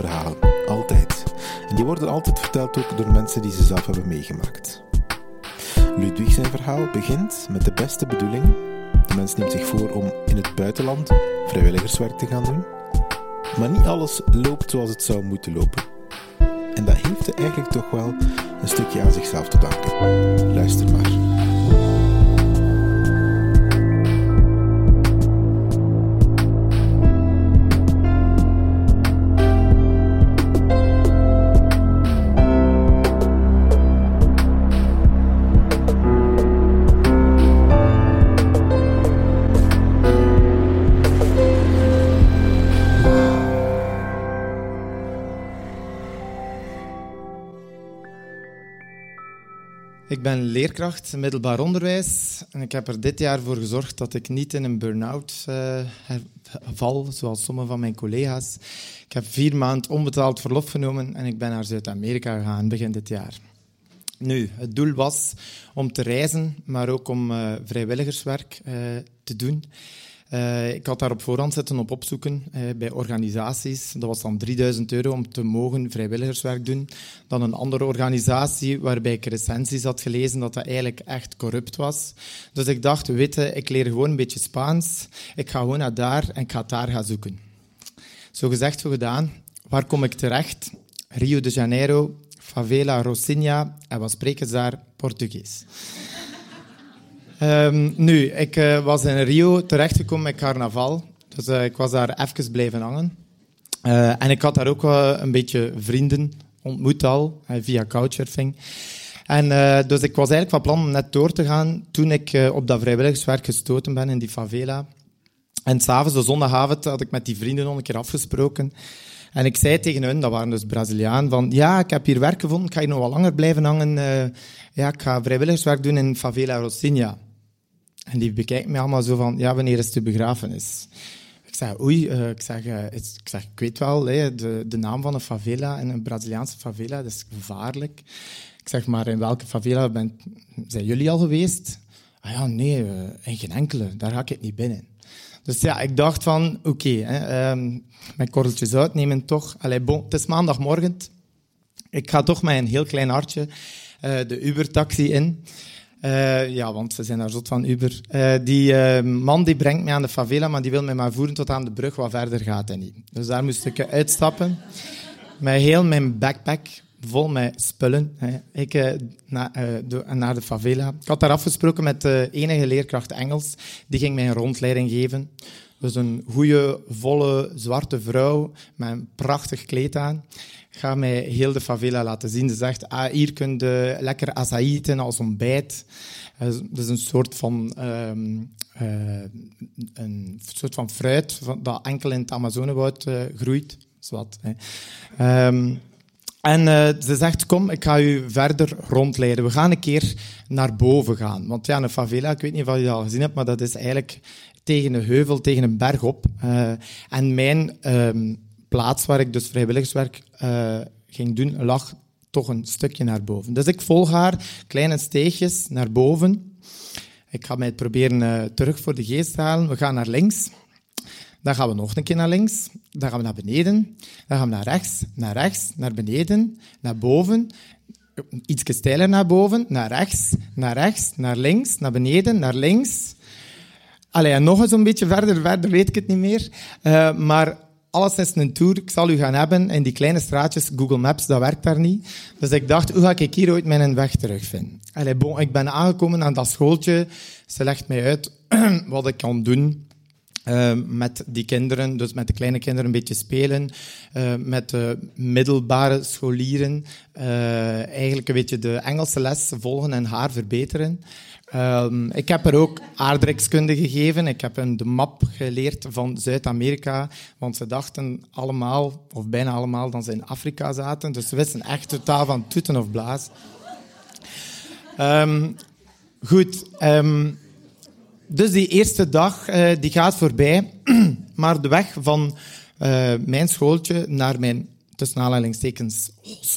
Verhalen, altijd. En die worden altijd verteld ook door mensen die ze zelf hebben meegemaakt. Ludwig zijn verhaal begint met de beste bedoeling. De mens neemt zich voor om in het buitenland vrijwilligerswerk te gaan doen. Maar niet alles loopt zoals het zou moeten lopen. En dat heeft hij eigenlijk toch wel een stukje aan zichzelf te danken. Luister maar. Ik ben leerkracht middelbaar onderwijs en ik heb er dit jaar voor gezorgd dat ik niet in een burn-out eh, val, zoals sommige van mijn collega's. Ik heb vier maanden onbetaald verlof genomen en ik ben naar Zuid-Amerika gegaan begin dit jaar. Nu, het doel was om te reizen, maar ook om eh, vrijwilligerswerk eh, te doen. Eh, ik had daar op voorhand zitten op opzoeken eh, bij organisaties. Dat was dan 3000 euro om te mogen vrijwilligerswerk doen. Dan een andere organisatie waarbij ik recensies had gelezen dat dat eigenlijk echt corrupt was. Dus ik dacht, weet ik leer gewoon een beetje Spaans. Ik ga gewoon naar daar en ik ga daar gaan zoeken. Zo gezegd, zo gedaan. Waar kom ik terecht? Rio de Janeiro, favela Rocinha. En wat spreken ze daar? Portugees. Ehm, nu, ik eh, was in Rio terechtgekomen met carnaval. Dus eh, ik was daar even blijven hangen. Eh, en ik had daar ook wel een beetje vrienden ontmoet al, via couchsurfing. En dus ik was eigenlijk van plan om net door te gaan toen ik op dat vrijwilligerswerk gestoten ben in die favela. En s'avonds, de zondagavond, had ik met die vrienden nog een keer afgesproken. En ik zei tegen hun, dat waren dus Braziliaan, van ja, ik heb hier werk gevonden, ik ga hier nog wat langer blijven hangen. ja, ik ga vrijwilligerswerk doen in favela Rocinha. En die bekijken me allemaal zo van, ja, wanneer is de begrafenis? Ik zeg, oei, eh, ik, zeg, eh, ik zeg, ik weet wel, hè, de, de naam van een favela en een Braziliaanse favela, dat is gevaarlijk. Ik zeg, maar in welke favela ben, zijn jullie al geweest? Ah ja, nee, eh, in geen enkele, daar ga ik het niet binnen. Dus ja, ik dacht van, oké, ehm, mijn korreltjes uitnemen toch. Allee, bon, het is maandagmorgen. Ik ga toch met een heel klein hartje de Uber-taxi in. Eh, ja, want ze zijn daar zot van Uber. Eh, die eh, man die brengt mij aan de favela, maar die wil mij maar voeren tot aan de brug, wat verder gaat hij niet. Dus daar moest ik uitstappen. Met heel mijn backpack, vol met spullen. Ik eh, na, eh, do- naar de favela. Ik had daar afgesproken met de enige leerkracht Engels. Die ging mij een rondleiding geven. Dus een goede, volle, zwarte vrouw met een prachtig kleed aan. Ga mij heel de favela laten zien. Ze zegt, ah, hier kun je lekker açaí eten als ontbijt. Eh, Dat is een soort van, ehm, eh, een soort van fruit dat enkel in het Amazonewoud eh, groeit. Zwat, hè. Ehm, en eh, ze zegt, kom, ik ga u verder rondleiden. We gaan een keer naar boven gaan. Want ja, een favela, ik weet niet of je dat al gezien hebt, maar dat is eigenlijk tegen een heuvel, tegen een berg op. Eh, en mijn ehm, plaats waar ik dus vrijwilligerswerk eh, ging doen, lag toch een stukje naar boven. Dus ik volg haar, kleine steegjes naar boven. Ik ga mij proberen terug voor de geest halen. We gaan naar links. Dan gaan we nog een keer naar links. Dan gaan we naar beneden. Dan gaan we naar rechts, naar rechts, naar beneden, naar boven. Iets steiler naar boven, naar rechts, naar rechts, naar links, naar beneden, naar links. Allee, nog eens een beetje verder, verder weet ik het niet meer. Eh, maar alles is een tour, ik zal u gaan hebben in die kleine straatjes. Google Maps, dat werkt daar niet. Dus ik dacht, hoe ga ik hier ooit mijn weg terugvinden? Allee, bon, ik ben aangekomen aan dat schooltje. Ze legt mij uit wat ik kan doen. Uh, met die kinderen, dus met de kleine kinderen een beetje spelen, uh, met de middelbare scholieren, uh, eigenlijk een beetje de Engelse les volgen en haar verbeteren. Um, ik heb er ook aardrijkskunde gegeven. Ik heb hen de map geleerd van Zuid-Amerika, want ze dachten allemaal, of bijna allemaal, dat ze in Afrika zaten. Dus ze wisten echt totaal van toeten of blaas. Goed. Dus die eerste dag uh, die gaat voorbij, maar de weg van uh, mijn schooltje naar mijn tussen aanhalingstekens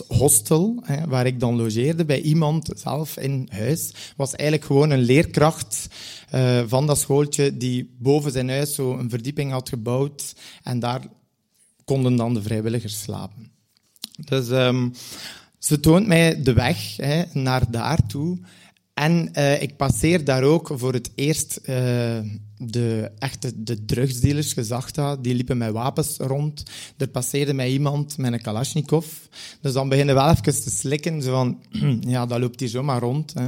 hostel, hè, waar ik dan logeerde bij iemand zelf in huis, was eigenlijk gewoon een leerkracht uh, van dat schooltje die boven zijn huis zo een verdieping had gebouwd en daar konden dan de vrijwilligers slapen. Dus um, ze toont mij de weg hè, naar daartoe. En uh, ik passeer daar ook voor het eerst uh, de echte de drugsdealers gezag had. Die liepen met wapens rond. Er passeerde mij iemand met een Kalashnikov. Dus dan beginnen we wel even te slikken. Zo van, ja, dat loopt hier zomaar rond. Hè.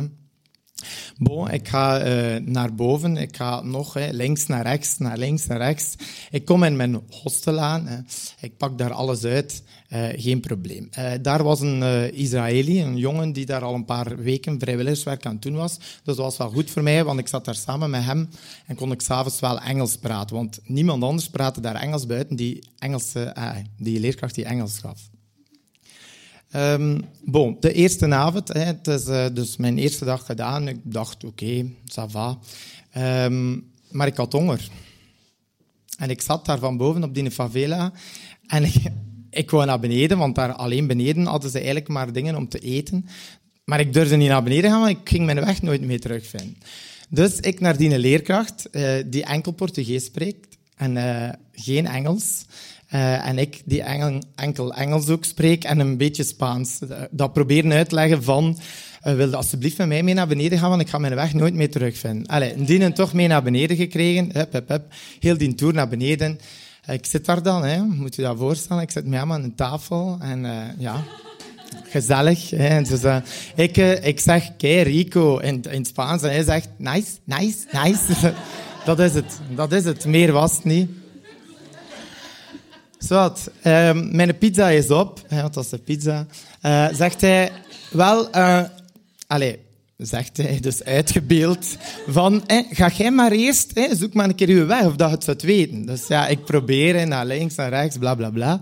Bon, ik ga uh, naar boven, ik ga nog hè, links naar rechts, naar links naar rechts. Ik kom in mijn hostel aan, ik pak daar alles uit, uh, geen probleem. Uh, daar was een Israëli, een jongen die daar al een paar weken vrijwilligerswerk aan het was. Dus dat was wel goed voor mij, want ik zat daar samen met hem en kon ik s'avonds wel Engels praten. Want niemand anders praatte daar Engels buiten die, Engelse, die leerkracht die Engels gaf. Um, de eerste avond, hè, het is uh, dus mijn eerste dag gedaan. Ik dacht, oké, okay, ça va. Um, maar ik had honger. En ik zat daar van boven op die favela. En ik, ik wou naar beneden, want daar alleen beneden hadden ze eigenlijk maar dingen om te eten. Maar ik durfde niet naar beneden gaan, want ik ging mijn weg nooit meer terugvinden. Dus ik naar die leerkracht, uh, die enkel Portugees spreekt en uh, geen Engels. Uh, en ik die enkel Engels ook spreek en een beetje Spaans. Dat proberen uit te leggen van, uh, wilde alsjeblieft met mij mee naar beneden gaan, want ik ga mijn weg nooit meer terugvinden. Allee, die toch mee naar beneden gekregen. Hup, hup, hup. Heel die tour naar beneden. Ik zit daar dan, hè. moet je dat voorstellen. Ik zit met hem aan een tafel en ja... Gezellig. Hè. Dus, ik, ik zeg, que rico in, in Spaans. En hij zegt, nice, nice, nice. dat is het. Dat is het. Meer was het niet. Zwat, um, mijn pizza is op. Ja, dat was de pizza. Uh, zegt hij, wel, uh, allez, zegt hij, dus uitgebeeld, van, eh, ga jij maar eerst, eh, zoek maar een keer uw weg, of dat je het zou weten. Dus ja, ik probeer, naar links, naar rechts, bla, bla, bla.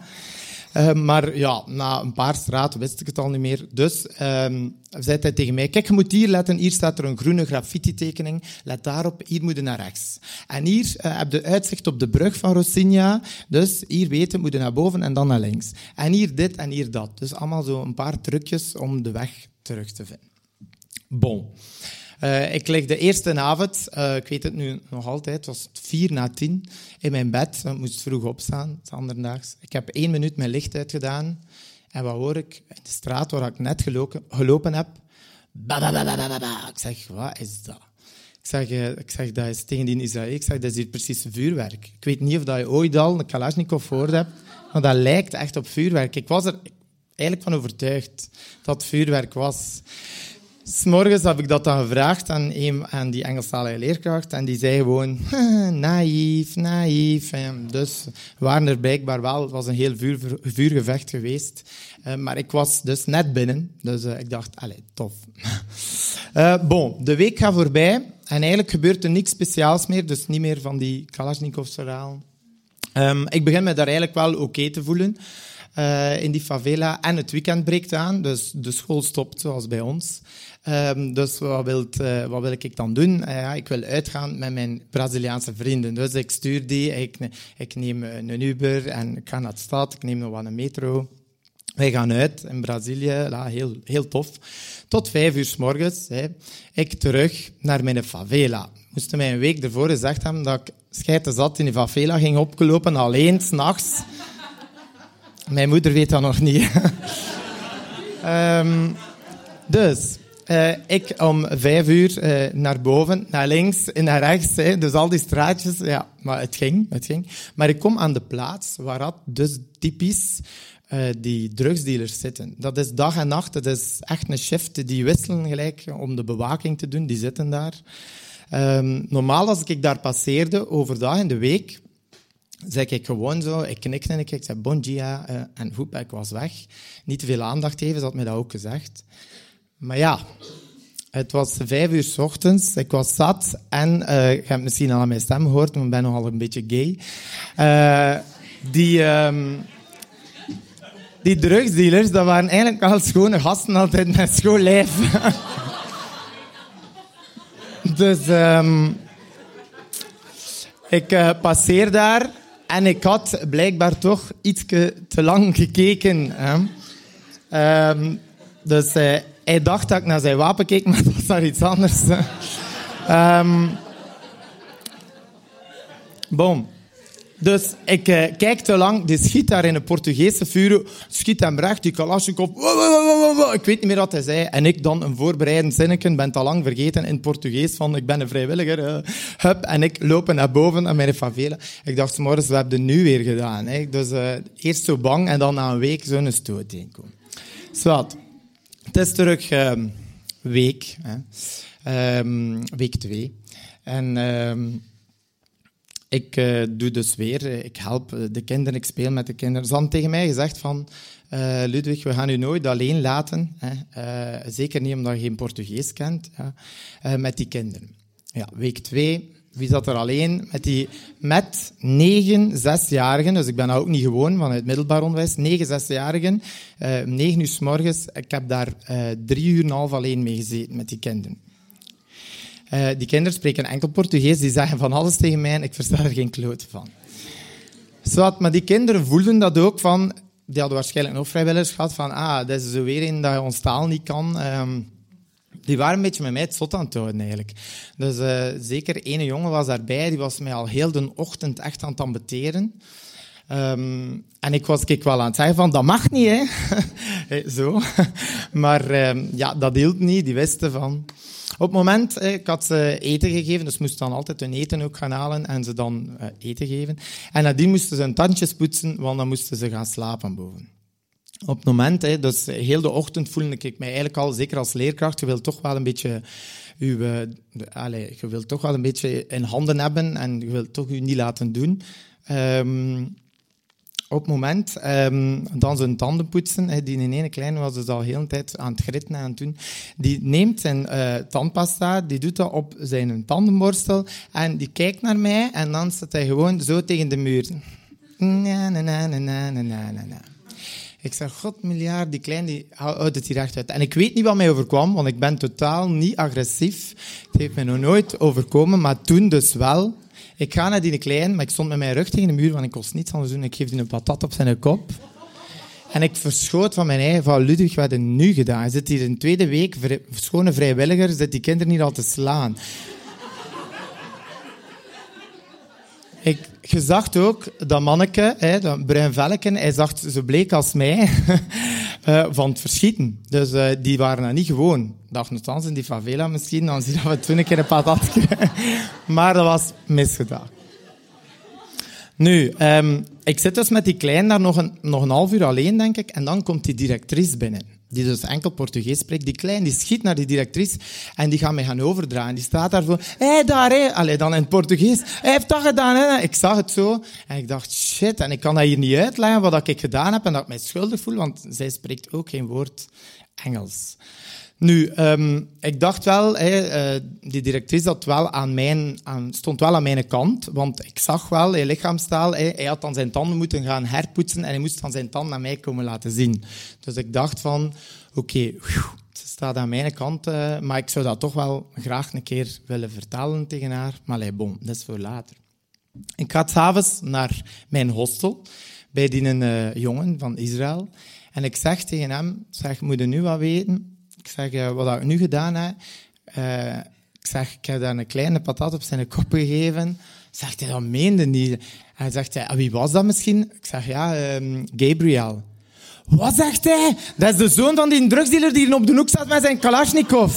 Uh, maar ja, na een paar straten wist ik het al niet meer. Dus um, zei hij tegen mij, kijk, je moet hier letten. Hier staat er een groene graffiti-tekening. Let daarop, hier moet je naar rechts. En hier uh, heb je uitzicht op de brug van Rocinha. Dus hier weten, moet je naar boven en dan naar links. En hier dit en hier dat. Dus allemaal zo een paar trucjes om de weg terug te vinden. Bon. Uh, ik lig de eerste avond, uh, ik weet het nu nog altijd, het was vier na tien, in mijn bed. Ik moest vroeg opstaan, zanderdaags. Ik heb één minuut mijn licht uitgedaan. En wat hoor ik? In de straat waar ik net gelopen, heb. Ba, ba, ba, Ik zeg, wat is dat? Ik zeg, uh, ik zeg, dat is tegen die Israël. Ik zeg, dat is hier precies vuurwerk. Ik weet niet of dat je ooit al een Kalashnikov gehoord hebt, maar dat lijkt echt op vuurwerk. Ik was er eigenlijk van overtuigd dat het vuurwerk was. S'morgens heb ik dat dan gevraagd aan, een, aan die Engelstalige leerkracht en die zei gewoon, naïef, naïef. dus we waren er blijkbaar wel, het was een heel vuur, vuurgevecht geweest. Uh, maar ik was dus net binnen, dus uh, ik dacht, allee, tof. uh, bon, de week gaat voorbij en eigenlijk gebeurt er niks speciaals meer, dus niet meer van die Kalashnikovs verhalen. Um, ik begin me daar eigenlijk wel oké te voelen. Uh, in die favela. En het weekend breekt aan, dus de school stopt, zoals bij ons. Um, dus wat, uh, wat wil ik dan doen? Uh, ja, ik wil uitgaan met mijn Braziliaanse vrienden. Dus ik stuur die, ik, ik neem een Uber en ik ga naar de stad, ik neem nog wat een metro. Wij gaan uit in Brazilië, ja, heel, heel tof. Tot vijf uur s morgens. Hè. Ik terug naar mijn favela. Moesten mij een week ervoor gezegd hebben dat ik scheiden zat in de favela ging opgelopen, alleen, s'nachts. Mijn moeder weet dat nog niet. um, dus, eh, ik om vijf uur eh, naar boven, naar links en naar rechts. Hè, dus al die straatjes, ja, maar het ging, het ging. Maar ik kom aan de plaats waar dat dus typisch eh, die drugsdealers zitten. Dat is dag en nacht, dat is echt een shift. Die wisselen gelijk om de bewaking te doen, die zitten daar. Ehm, normaal als ik daar passeerde, overdag in de week, zeg ik gewoon zo, ik knikte en ik, zei bon eh, en goed, ik was weg. Niet te veel aandacht geven, ze had mij dat ook gezegd. Maar ja, het was vijf uur s ochtends, ik was zat en, eh, je hebt misschien al aan mijn stem gehoord, maar ik ben nogal een beetje gay. Eh, die, ehm, die drugsdealers, dat waren eigenlijk wel schone gasten altijd met schoon lijf. dus ehm, ik passeer daar en ik had blijkbaar toch iets te lang gekeken. Hè. Ehm, dus eh, hij dacht dat ik naar zijn wapen keek, maar dat was naar iets anders. Ehm boom. Dus ik eh, kijk te lang, die schiet daar in een Portugese vuur, schiet hem recht, die Kalashnikov, ik weet niet meer wat hij zei. En ik dan een voorbereidend zinnetje, ben het al lang vergeten in het Portugees van ik ben een vrijwilliger, eh, hup, en ik loop naar boven aan mijn favela. Ik dacht, morgens, we hebben het nu weer gedaan. Hè. Dus eh, eerst zo bang en dan na een week zo'n stoot tegenkomen. Zwat. Het is terug ehm, week, hè. Ehm, week twee. En... ehm, ik eh, doe dus weer, ik help eh, de kinderen, ik speel met de kinderen. Ze hadden tegen mij gezegd van, eh, Ludwig, we gaan u nooit alleen laten. Hè. Zeker niet omdat je geen Portugees kent, met die kinderen. Ja, week twee, wie zat er alleen? Met, die, met negen zesjarigen, dus ik ben ook niet gewoon van het middelbaar onderwijs, negen zesjarigen, negen uur s morgens, ik heb daar drie uur en half alleen mee gezeten met die kinderen. Eh, die kinderen spreken enkel Portugees, die zeggen van alles tegen mij en ik versta er geen kloot van. Zwat, maar die kinderen voelden dat ook van, die hadden waarschijnlijk nog vrijwilligers gehad van, ah, dat is zo weer een dat je ons taal niet kan. Ehm, die waren een beetje met mij het zot aan het houden, eigenlijk. Dus eh, zeker ene jongen was daarbij, die was mij al heel de ochtend echt aan het ambeteren. Ehm, en ik was ik wel aan het zeggen van, dat mag niet. Hè, Zo. Maar ehm, ja, dat hield niet. Die wisten van... Op het moment, eh, ik had ze eten gegeven, dus moesten dan altijd hun eten ook gaan halen en ze dan eh, eten geven. En nadien moesten ze hun tandjes poetsen, want dan moesten ze gaan slapen boven. Op het moment, dus heel de ochtend voelde ik mij eigenlijk al, zeker als leerkracht, je wilt toch wel een beetje uw, eh, allee, je wilt toch wel een beetje in handen hebben en je wilt toch je niet laten doen. Ehm, op het moment ehm, dan zijn tanden poetsen, die in ene kleine was dus al heel een tijd aan het gritten en aan het doen, die neemt zijn uh, tandpasta, die doet dat op zijn tandenborstel en die kijkt naar mij en dan staat hij gewoon zo tegen de muur. Ik zeg, god miljard, die klein die houdt het hier echt uit. En ik weet niet wat mij overkwam, want ik ben totaal niet agressief. Het heeft me nog nooit overkomen, maar toen dus wel. Ik ga naar die klein, maar ik stond met mijn rug tegen de muur, want ik kon niets anders doen. Ik geef die een patat op zijn kop. En ik verschoot van mijn eigen van Ludwig, wat heb nu gedaan? Zit hier de tweede week, vrij- schone vrijwilliger, zit die kinderen niet al te slaan. Ik, je zag ook dat manneke, hè, dat bruin velken, hij zag zo bleek als mij eh, van het verschieten. Dus eh, die waren dat niet gewoon. Dacht nogthans in die favela misschien, dan zien we toen een keer een patat. Maar dat was misgedaan. Nu, ehm, ik zit dus met die klein daar nog een, nog een half uur alleen, denk ik. En dan komt die directrice binnen. Die dus enkel Portugees spreekt. Die klein die schiet naar die directrice en die gaat mij gaan overdragen. Die staat daar voor. Hé, daar, hé. Allee, dan in Portugees. Hij heeft dat gedaan, hè. Ik zag het zo. En ik dacht, shit. En ik kan dat hier niet uitleggen wat ik gedaan heb en dat ik mij schuldig voel, want zij spreekt ook geen woord Engels. Nu, ehm, ik dacht wel, eh, die directrice wel aan mijn, aan, stond wel aan mijn kant, want ik zag wel in lichaamstaal, hij had dan zijn tanden moeten gaan herpoetsen en hij moest dan zijn tanden aan mij komen laten zien. Dus ik dacht van, oké, ze staat aan mijn kant, eh, maar ik zou dat toch wel graag een keer willen vertellen tegen haar. Maar allee, bon, dat is voor later. Ik ga s'avonds naar mijn hostel bij die eh, jongen van Israël. En ik zeg tegen hem, zeg, moet je nu wat weten? Ik zeg, eh, wat ik nu gedaan heb. eh, ik zeg, ik heb daar een kleine patat op zijn kop gegeven. Zegt hij, dat meende niet. Hij zegt, ja, wie was dat misschien? Ik zeg, ja, ehm, Gabriel. Wat zegt hij? Dat is de zoon van die drugsdealer die hier op de hoek staat met zijn Kalashnikov.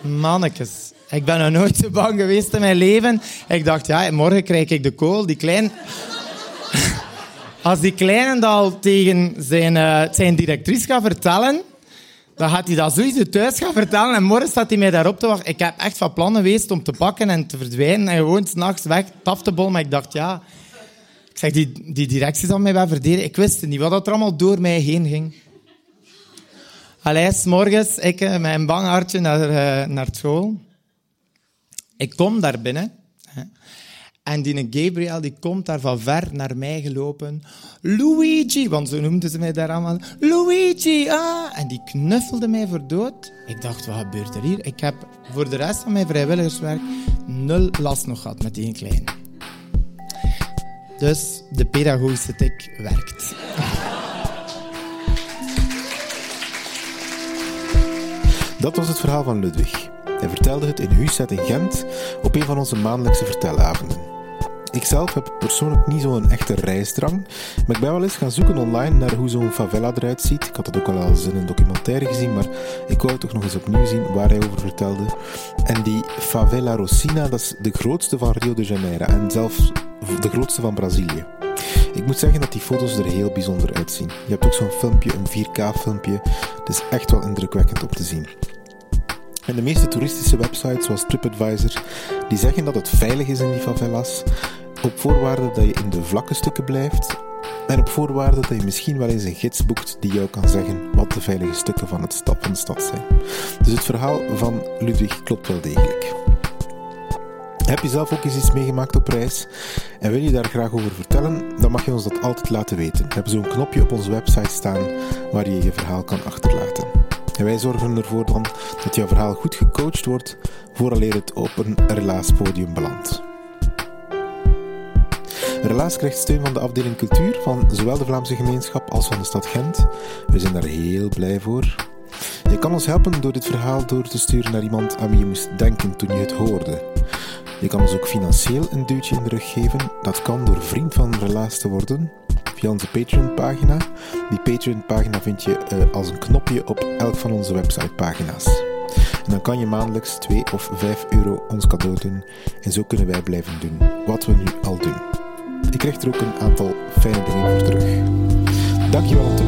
Mannekes. Ik ben nog nooit zo bang geweest in mijn leven. Ik dacht, ja, morgen krijg ik de kool. Die klein... Als die kleine al tegen zijn, uh, zijn directrice gaat vertellen, dan gaat hij dat sowieso thuis gaan vertellen. En morgen staat hij mij daarop te wachten. Ik heb echt van plannen geweest om te pakken en te verdwijnen en gewoon s'nachts weg, taf bollen. Maar ik dacht, ja... Ik zeg, die, die directie zal mij wel verdedigen. Ik wist niet wat er allemaal door mij heen ging. Allee, morgens, ik met een bang hartje naar, uh, naar school. Ik kom daar binnen. En die Gabriel die komt daar van ver naar mij gelopen. Luigi, want zo noemden ze mij daar allemaal. Luigi, ah. En die knuffelde mij voor dood. Ik dacht, wat gebeurt er hier? Ik heb voor de rest van mijn vrijwilligerswerk nul last nog gehad met die kleine. Dus de pedagogische tik werkt. Dat was het verhaal van Ludwig. Hij vertelde het in Huset in Gent op een van onze maandelijkse vertelavonden. Ikzelf heb persoonlijk niet zo'n echte reisdrang, maar ik ben wel eens gaan zoeken online naar hoe zo'n favela eruit ziet. Ik had het ook al eens in een documentaire gezien, maar ik wou toch nog eens opnieuw zien waar hij over vertelde. En die favela Rosina, dat is de grootste van Rio de Janeiro en zelfs de grootste van Brazilië. Ik moet zeggen dat die foto's er heel bijzonder uitzien. Je hebt ook zo'n filmpje, een 4K-filmpje. Het is echt wel indrukwekkend om te zien. En de meeste toeristische websites, zoals TripAdvisor, die zeggen dat het veilig is in die favelas, op voorwaarde dat je in de vlakke stukken blijft en op voorwaarde dat je misschien wel eens een gids boekt die jou kan zeggen wat de veilige stukken van, het stad, van de stad zijn. Dus het verhaal van Ludwig klopt wel degelijk. Heb je zelf ook eens iets meegemaakt op reis en wil je daar graag over vertellen, dan mag je ons dat altijd laten weten. We hebben zo'n knopje op onze website staan waar je je verhaal kan achterlaten. Wij zorgen ervoor dan dat jouw verhaal goed gecoacht wordt vooraleer het op een relaaspodium belandt. Relaas krijgt steun van de afdeling cultuur van zowel de Vlaamse gemeenschap als van de stad Gent. We zijn daar heel blij voor. Je kan ons helpen door dit verhaal door te sturen naar iemand aan wie je moest denken toen je het hoorde. Je kan ons ook financieel een duwtje in de rug geven. Dat kan door vriend van Relaas te worden via onze Patreon-pagina. Die Patreon-pagina vind je uh, als een knopje op elk van onze website-pagina's. En dan kan je maandelijks 2 of 5 euro ons cadeau doen. En zo kunnen wij blijven doen wat we nu al doen. Ik krijg er ook een aantal fijne dingen voor terug. Dankjewel.